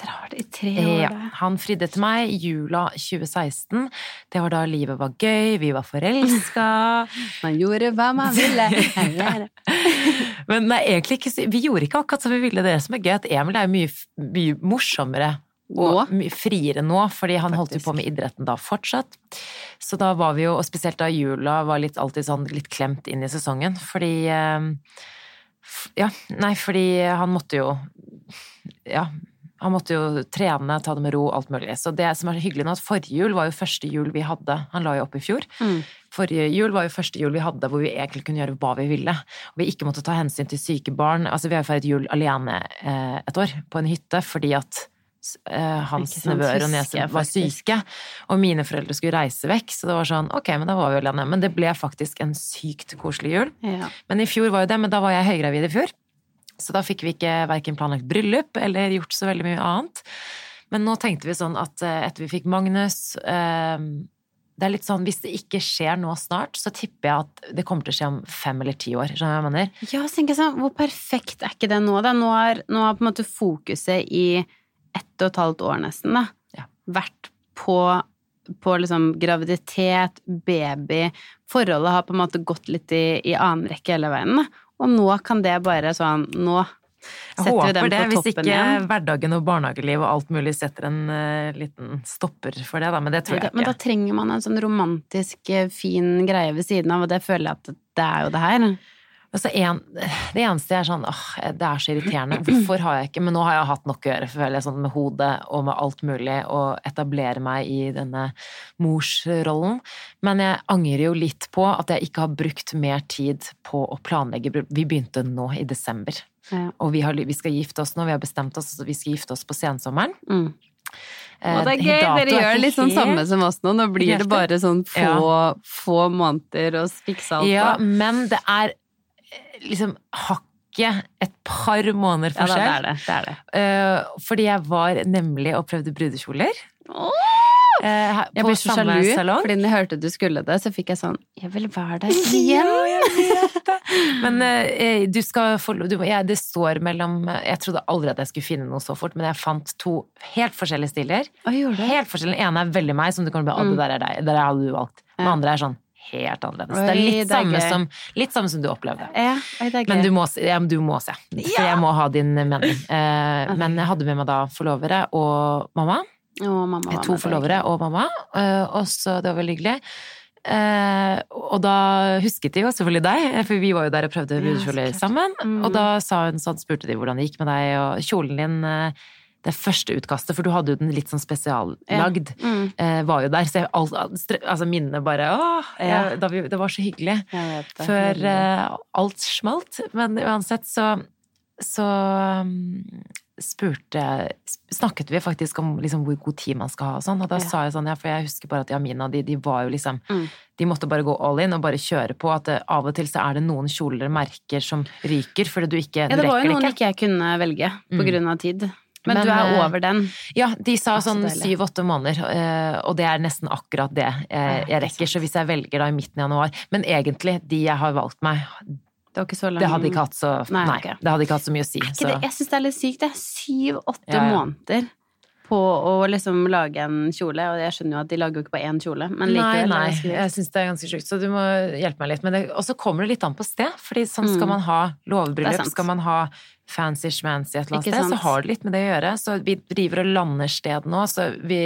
Dere har det i tre år, ja. Han fridde til meg i jula 2016. Det var da livet var gøy, vi var forelska. <laughs> man gjorde hva man ville. <laughs> Men nei, egentlig ikke Vi gjorde ikke akkurat som vi ville. Det som er gøy, at Emil er mye, mye morsommere og mye friere nå, fordi han Faktisk. holdt jo på med idretten da fortsatt. Så da var vi jo, og spesielt da jula var litt, alltid sånn litt klemt inn i sesongen, fordi eh, Ja, nei, fordi han måtte jo Ja, han måtte jo trene, ta det med ro, alt mulig. Så det som er hyggelig nå, at forrige jul var jo første jul vi hadde. Han la jo opp i fjor. Mm. Forrige jul var jo første jul vi hadde hvor vi egentlig kunne gjøre hva vi ville. Og vi ikke måtte ta hensyn til syke barn. Altså, vi har jo feiret jul alene eh, et år på en hytte fordi at eh, hans nevøer og nieser var syke, og mine foreldre skulle reise vekk, så det var sånn ok, men da var vi alene. Men det ble faktisk en sykt koselig jul. Ja. Men i fjor var jo det, men da var jeg høygravid i fjor. Så da fikk vi ikke verken planlagt bryllup eller gjort så veldig mye annet. Men nå tenkte vi sånn at eh, etter vi fikk Magnus eh, det er litt sånn, Hvis det ikke skjer nå snart, så tipper jeg at det kommer til å skje om fem eller ti år. skjønner du hva jeg mener? Ja, så tenker jeg sånn, Hvor perfekt er ikke det nå, da? Nå har, nå har på en måte fokuset i ett og et halvt år nesten da, ja. vært på, på liksom graviditet, baby Forholdet har på en måte gått litt i, i annen rekke hele veien. Da. Og nå kan det bare sånn Nå setter vi dem jeg håper det, hvis ikke igjen. hverdagen og barnehageliv og alt mulig setter en uh, liten stopper for det, da. Men det tror jeg ikke. Men da trenger man en sånn romantisk, eh, fin greie ved siden av, og det føler jeg at det er jo det her. Altså en, det eneste er sånn åh, det er så irriterende. Hvorfor har jeg ikke Men nå har jeg hatt nok å gjøre, føler jeg, sånn med hodet og med alt mulig, og etablere meg i denne morsrollen. Men jeg angrer jo litt på at jeg ikke har brukt mer tid på å planlegge Vi begynte nå i desember. Ja. Og vi, har, vi, skal gifte oss nå, vi har bestemt oss vi skal gifte oss på sensommeren. Mm. Eh, og det er gøy, dere gjør litt sånn samme som oss nå. Nå blir det bare sånn få, ja. få måneder å fikse alt. Ja, men det er liksom hakket et par måneder forskjell. Ja, det er det. det, er det. Uh, fordi jeg var nemlig og prøvde brudekjoler. Oh! Eh, jeg ble så sjalu, salong. fordi når jeg hørte du skulle det, så fikk jeg sånn Jeg vil være der igjen! ja, jeg. Men eh, du skal få du, ja, Det står mellom Jeg trodde aldri at jeg skulle finne noe så fort, men jeg fant to helt forskjellige stiler. Helt forskjellige. Den ene er veldig meg, som du kan bli mm. det der er deg. Der hadde du valgt. Den andre er sånn helt annerledes. Oi, det er litt, det er samme som, litt samme som du opplevde. Ja, men du må, ja, du må, se. For jeg må ha din mening. Eh, men jeg hadde med meg da forlovere og mamma. Og mamma var to forlovere og mamma. Eh, og så, det var veldig hyggelig. Eh, og da husket de jo selvfølgelig deg, for vi var jo der og prøvde brudekjoler sammen. Mm. Og da sa hun sånn, spurte de hvordan det gikk med deg, og kjolen din eh, det første utkastet, for du hadde jo den litt sånn spesiallagd, ja. mm. var jo der. Så jeg, altså minnene bare Åh! Jeg, ja. vi, det var så hyggelig. Før alt smalt. Men uansett så, så um, spurte Snakket vi faktisk om liksom hvor god tid man skal ha og sånn, og da ja. sa jeg sånn, ja, for jeg husker bare at Jamina, de, de var jo liksom mm. De måtte bare gå all in og bare kjøre på. At det, av og til så er det noen kjoler merker som ryker fordi du ikke Ja, det var jo noen ikke jeg kunne velge på mm. grunn av tid. Men, Men, du er eh, over den? Ja, de sa sånn syv-åtte måneder, eh, og det er nesten akkurat det jeg rekker. Så hvis jeg velger da i midten av januar Men egentlig, de jeg har valgt meg, det, det, hadde ikke hatt så, nei, nei okay. det hadde ikke hatt så mye å si. Så. Jeg syns det er litt sykt. Det syv-åtte ja, ja. måneder på å liksom lage en kjole, og jeg skjønner jo at de lager jo ikke på én kjole, men likevel. Nei, nei, jeg syns det er ganske sjukt, så du må hjelpe meg litt. Og så kommer det litt an på sted, fordi sånn skal mm. man ha låvebryllup, skal man ha fancy schmancy et eller annet sted, så har det litt med det å gjøre. Så vi driver og lander sted nå, så vi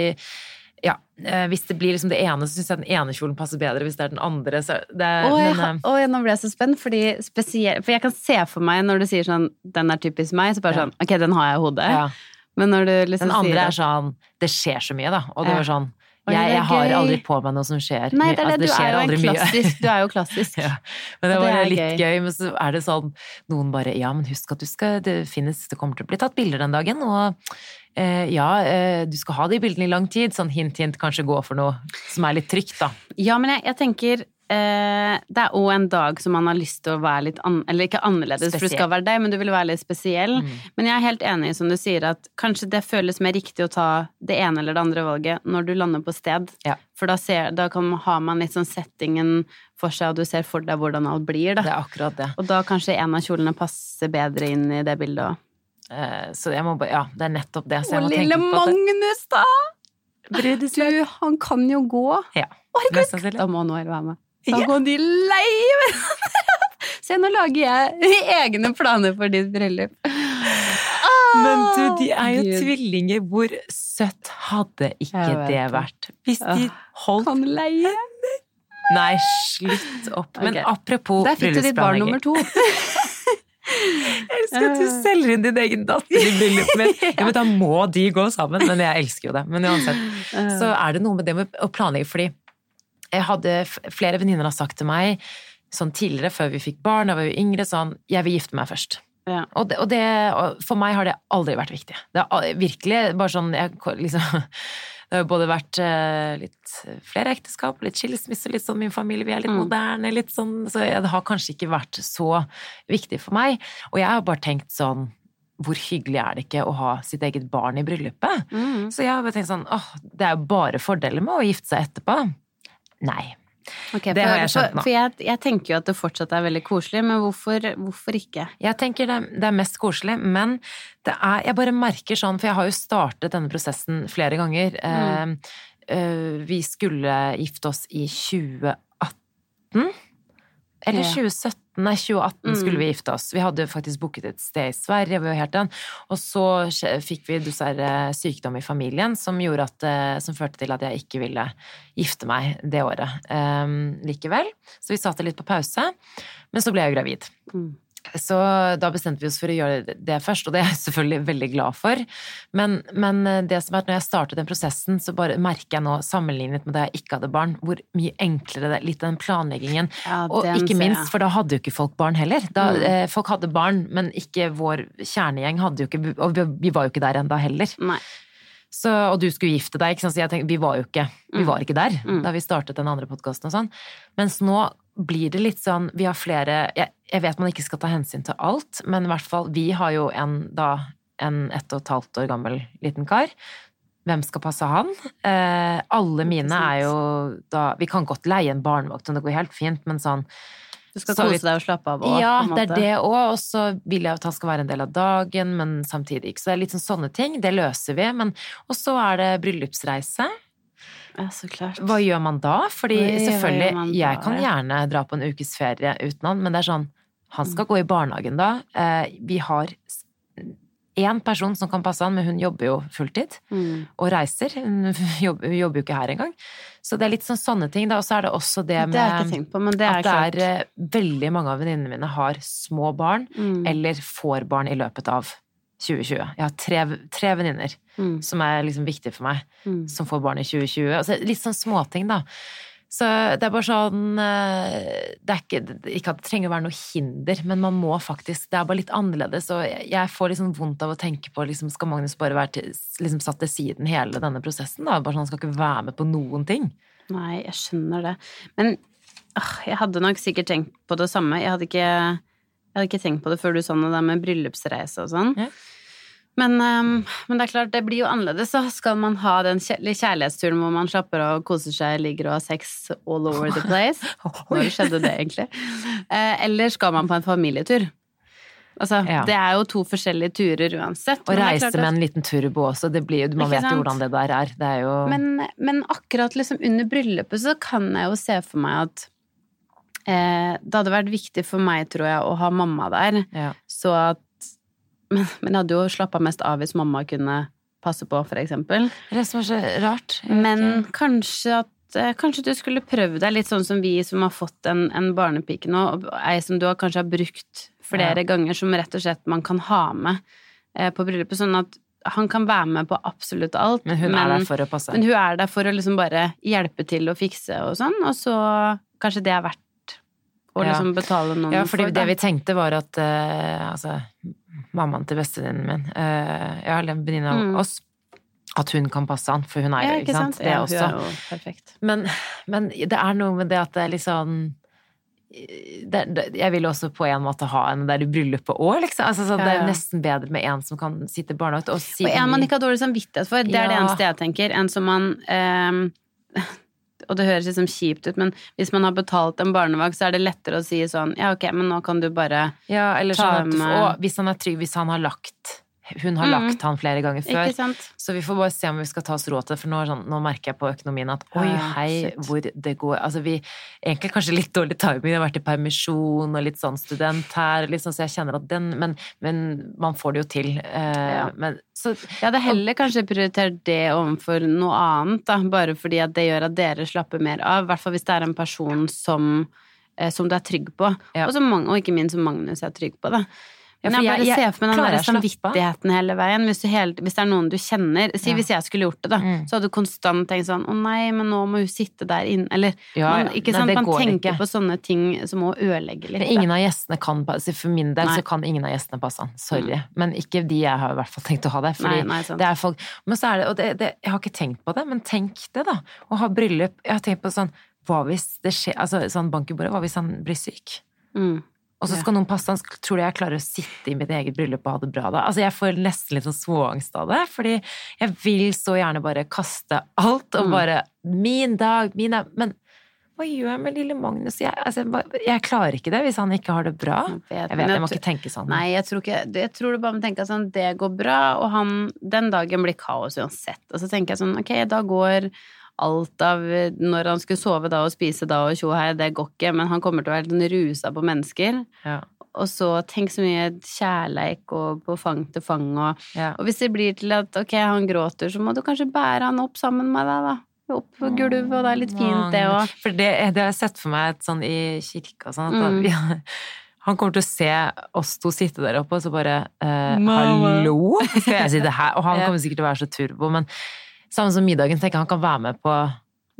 ja. Eh, hvis det blir liksom det ene, så syns jeg den ene kjolen passer bedre hvis det er den andre. Så det, Åh, jeg, men, å, nå ble jeg så spent, fordi spesielt, for jeg kan se for meg når du sier sånn 'den er typisk meg', så bare ja. sånn 'ok, den har jeg i hodet'. Ja. Men når du liksom Den andre er sånn 'det skjer så mye', da. Og det var sånn jeg, jeg, har aldri på meg noe som skjer. Nei, det, er det. Altså, det du, er jo klassisk, du er jo <laughs> klassisk. ja. Men det var det litt gøy. gøy. Men så er det sånn Noen bare Ja, men husk at du skal Det finnes Det kommer til å bli tatt bilder den dagen, og eh, ja, eh, du skal ha de bildene i lang tid. Sånn hint, hint, kanskje gå for noe som er litt trygt, da. Ja, men jeg, jeg tenker Eh, det er òg en dag som man har lyst til å være litt an Eller ikke annerledes, spesiell. for du skal være deg, men du vil være litt spesiell. Mm. Men jeg er helt enig som du sier, at kanskje det føles mer riktig å ta det ene eller det andre valget når du lander på sted. Ja. For da, ser, da kan, har man litt sånn settingen for seg, og du ser for deg hvordan alt blir. Da. Det er akkurat det. Og da kanskje en av kjolene passer bedre inn i det bildet òg. Eh, så jeg må bare Ja, det er nettopp det. Så jeg må tenke lille Magnus, da! Du, han kan jo gå. Ja. Herregud! Da må Noel være med. Da går de lei hverandre! Se, nå lager jeg egne planer for ditt bryllup. Men du, de er jo Gud. tvillinger. Hvor søtt hadde ikke det vært? Hvis de holdt Kan leie? Nei, slutt opp. Men okay. apropos Der fikk du ditt barn nummer to. Jeg elsker at du selger inn din egen datter i bryllupet mitt. <laughs> Ja, men da må de gå sammen. Men jeg elsker jo det. Men uansett, så er det noe med det med å planlegge, fordi jeg hadde flere venninner har sagt til meg sånn tidligere, før vi fikk barn, da var vi yngre, sånn Jeg vil gifte meg først. Ja. Og, det, og, det, og, for meg har det aldri vært viktig. Det har virkelig bare sånn jeg, liksom, <laughs> Det har jo både vært uh, litt flere ekteskap, litt skilsmisse, litt sånn min familie, vi er litt mm. moderne, litt sånn Så det har kanskje ikke vært så viktig for meg. Og jeg har bare tenkt sånn hvor hyggelig er det ikke å ha sitt eget barn i bryllupet? Mm. Så jeg har bare tenkt sånn åh, det er jo bare fordeler med å gifte seg etterpå. Nei. Okay, det har jeg skjønt nå. For, jeg, jeg, tenker jo at det fortsatt er veldig koselig, men hvorfor, hvorfor ikke? Jeg tenker det, det, er mest koselig, men det er Jeg bare merker sånn, for jeg har jo startet denne prosessen flere ganger. Mm. Eh, eh, vi skulle gifte oss i 2018. Eller 2017. Nei, 2018 mm. skulle vi gifte oss. Vi hadde faktisk booket et sted i Sverige. vi var helt den. Og så fikk vi dessverre sykdom i familien som, at, eh, som, førte til at jeg ikke ville gifte meg det året um, likevel. Så vi satte litt på pause. Men så ble jeg gravid. Mm. Så da bestemte vi oss for å gjøre det først, og det er jeg selvfølgelig veldig glad for. Men, men det som er at når jeg startet den prosessen, så bare merker jeg nå, sammenlignet med da jeg ikke hadde barn, hvor mye enklere det er. Litt den planleggingen. Ja, og ikke minst, for da hadde jo ikke folk barn heller. Da, mm. eh, folk hadde barn, men ikke vår kjernegjeng hadde jo ikke Og vi var jo ikke der enda heller. Nei. Så, og du skulle gifte deg, ikke sant? så jeg tenkte, vi var jo ikke, vi mm. var ikke der mm. da vi startet den andre podkasten og sånn. Mens nå blir det litt sånn Vi har flere jeg, jeg, vet man ikke skal ta hensyn til alt, men i hvert fall Vi har jo en da en ett og et halvt år gammel liten kar. Hvem skal passe han? Eh, alle mine er jo da Vi kan godt leie en barnevakt, og det går helt fint, men sånn du skal kose deg og slappe av òg. Ja, det er det òg. Og så vil jeg at han skal være en del av dagen, men samtidig ikke. Så det er litt sånn sånne ting. Det løser vi. Men, og så er det bryllupsreise. Ja, så klart. Hva gjør man da? Fordi Oi, selvfølgelig, jeg kan gjerne dra på en ukes ferie uten han, men det er sånn Han skal mm. gå i barnehagen da. Eh, vi har én person som kan passe han, men hun jobber jo fulltid mm. og reiser. Hun <laughs> jobber, hun jobber, jo ikke her engang. Så det er litt sånn sånne ting, da. Og så er det også det med det på, det at det er eh, veldig mange av venninnene mine har små barn, mm. eller får barn i løpet av 2020. Jeg har tre, tre venninner mm. som er liksom viktige for meg, mm. som får barn i 2020. Altså, litt sånn småting, da. Så det er bare sånn eh, Det er ikke, ikke at det trenger å være noe hinder, men man må faktisk Det er bare litt annerledes, og jeg får liksom vondt av å tenke på liksom, Skal Magnus bare være til, liksom satt til siden hele denne prosessen? da? Bare sånn, Han skal ikke være med på noen ting. Nei, jeg skjønner det. Men åh, jeg hadde nok sikkert tenkt på det samme. Jeg hadde ikke, jeg hadde ikke tenkt på det før du sa noe der med bryllupsreise og sånn. Ja. Men, um, men, det er klart, det blir jo annerledes. Så skal man ha den kjærlighetsturen hvor man slapper av og koser seg, ligger og har sex all over the place. <laughs> Når skjedde det, egentlig? Eh, eller skal man på en familietur? Altså, ja. Det er jo to forskjellige turer uansett. Å reise med en liten turbo også, det blir man vet jo hvordan det der er. Det er jo men, men, akkurat liksom under bryllupet så kan jeg jo se for meg at eh, det hadde vært viktig for meg, tror jeg, å ha mamma der. Ja. Så at men, men jeg hadde jo slappa mest av hvis mamma kunne passe på, for eksempel. Det som er så rart. Men kanskje at eh, Kanskje du skulle prøvd deg litt sånn som vi som har fått en, en barnepike nå, ei som du kanskje har brukt flere ja. ganger, som rett og slett man kan ha med eh, på bryllupet, sånn at han kan være med på absolutt alt. Men hun men, er der for å passe. Men hun er der for å liksom bare hjelpe til å fikse og sånn, og så kanskje det er verdt ja. liksom betale noen for. Ja, fordi det vi tenkte var at uh, altså mammaen til bestevenninnen min, uh, ja, eller en venninne av mm. oss, at hun kan passe han, for hun er jo, ja, ikke sant? Det ja, også. Er jo perfekt. Men, men, det er noe med det at det er liksom det, det, jeg vil også på en måte ha en der i bryllupet òg, liksom. Altså, så ja, Det er nesten bedre med en som kan sitte barnevakt. Og, si og en man ikke har dårlig samvittighet for. Det er det eneste jeg tenker. En som man um, og det høres liksom kjipt ut, men hvis man har betalt en barnevakt, så er det lettere å si sånn ja, ok, men nå kan du bare ja, eller ta sånn at, med Og hvis han er trygg, hvis han har lagt hun har mm. lagt han flere ganger før. Så vi får bare se om vi skal ta oss råd til det, for nå, sånn, nå, merker jeg på økonomien at oi, hei, Shit. hvor det går Altså vi Egentlig kanskje litt dårlig timing, vi har vært i permisjon og litt sånn student her, liksom, så jeg kjenner at den Men, men man får det jo til. Eh, ja. Men, så, jeg hadde heller kanskje prioritert det overfor noe annet, da, bare fordi at det gjør at dere slapper mer av. I hvert fall hvis det er en person som, eh, som du er trygg på, ja. og, som, og ikke minst som Magnus er trygg på. Da. Ja, jeg jeg, ser for meg den der samvittigheten hele veien. Hvis, hele, hvis, det er noen du kjenner Si ja. hvis jeg skulle gjort det, da. Mm. Så hadde du konstant tenkt sånn Å nei, men nå må hun sitte der inne. Eller ja, man, ikke sant? Nei, man tenker ikke. på sånne ting som må ødelegge litt. Men ingen av gjestene kan passe For min del nei. så kan ingen av gjestene passe han. Sorry. Mm. Men ikke de jeg har i hvert fall tenkt å ha det. Fordi nei, det er folk Men så er det Og det, det, jeg har ikke tenkt på det, men tenk det, da. Å ha bryllup Jeg har tenkt på sånn Hva hvis det skjer Altså sånn bank i bordet, hva hvis han blir syk? Mm. Og så skal noen passe han. Tror du jeg klarer å sitte i mitt eget bryllup og ha det bra da? Altså, jeg får nesten litt sånn småangst av det, fordi jeg vil så gjerne bare kaste alt og mm. bare Min dag, min dag Men hva gjør jeg med lille Magnus? Jeg, altså, jeg, klarer ikke det hvis han ikke har det bra. Jeg vet, jeg, vet, jeg må ikke tenke sånn. Nei, jeg tror, ikke, jeg tror du bare må tenke sånn det går bra, og han Den dagen blir kaos uansett. Og så tenker jeg sånn ok, da går alt av Når han skulle sove da og spise da og tjo hei, det går ikke, men han kommer til å være sånn rusa på mennesker. Ja. Og så tenk så mye kjærleik og på fang til fang og ja. Og hvis det blir til at ok, han gråter, så må du kanskje bære han opp sammen med deg, da. Opp på gulvet, og det er litt fint, det òg. For det, det, har jeg sett for meg sånn i kirka sånn at mm. ja, han kommer til å se oss to sitte der oppe, og så bare eh, Hallo, skal jeg sitte her? Og han <laughs> kommer sikkert til å være så turbo, men Samme som middagen. tenker Han kan være med på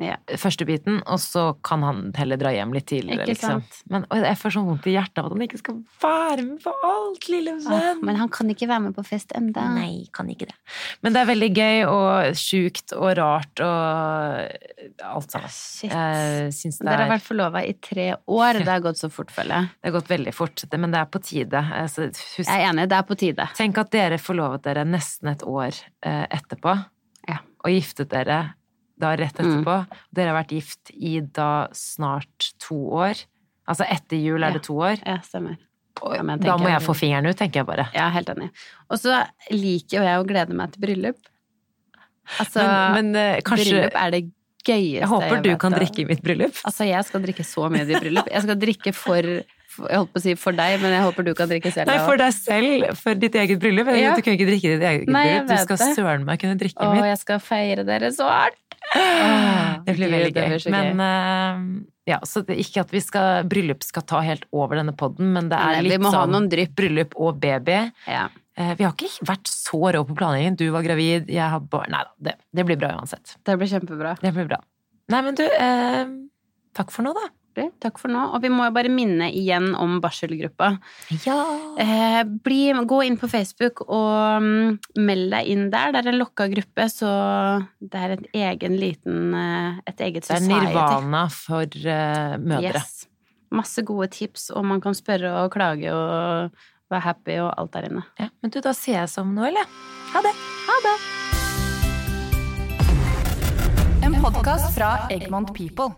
ja. første biten, og så kan han heller dra hjem litt tidligere. Liksom. Men jeg får så vondt i hjertet av at han ikke skal være med på alt, lille venn! Men han kan ikke være med på fest enda. Nei, kan ikke det. Men det er veldig gøy og sjukt og rart og alt sammen. Shit. Er... Dere har vært forlova i tre år. Det har gått så fort, føler jeg. Det har gått veldig fort, men det er på tide. Altså, husk... Jeg er enig, det er på tide. Tenk at dere forlovet dere nesten et år eh, etterpå og giftet dere da rett etterpå. Mm. Dere har vært gift i da snart to år. Altså etter jul er ja. det to år. Ja, stemmer. Ja, da må jeg få fingeren ut, tenker jeg bare. Ja, helt enig. Og så liker jo jeg å glede meg til bryllup. Altså, men, men uh, kanskje Bryllup er det gøyeste jeg håper du kan drikke i mitt bryllup. Altså, jeg skal drikke så mye i ditt bryllup. Jeg skal drikke for jeg holdt på å si for deg, men jeg håper du kan drikke selv. Nei, for deg selv, for ditt eget bryllup. Ja. Du kan ikke drikke ditt eget Nei, bryllup. Du skal søren meg kunne drikke Åh, mitt. Å, jeg skal feire dere så hardt! det blir veldig gøy. gøy. Men uh, ja, så det, ikke at vi skal, bryllup skal ta helt over denne poden, men det er Nei, litt sånn bryllup og baby. Ja. Uh, vi har ikke vært så rå på planleggingen. Du var gravid, jeg har barn Nei da, det, det, blir bra uansett. Det blir kjempebra. Det blir bra. Nei, men du, uh, takk for nå, da. Takk for nå. Og vi må jo bare minne igjen om barselgruppa. Ja. Eh, bli, gå inn på Facebook og um, meld deg inn der. Det er en lokka gruppe, så det er et egen liten eh, et eget society. Det er nirvana for uh, mødre. Yes. Masse gode tips, og man kan spørre og klage og være happy og alt der inne. Ja, Men du, da ses jeg som nå, eller? Ha det. Ha det. En podkast fra Egmont People.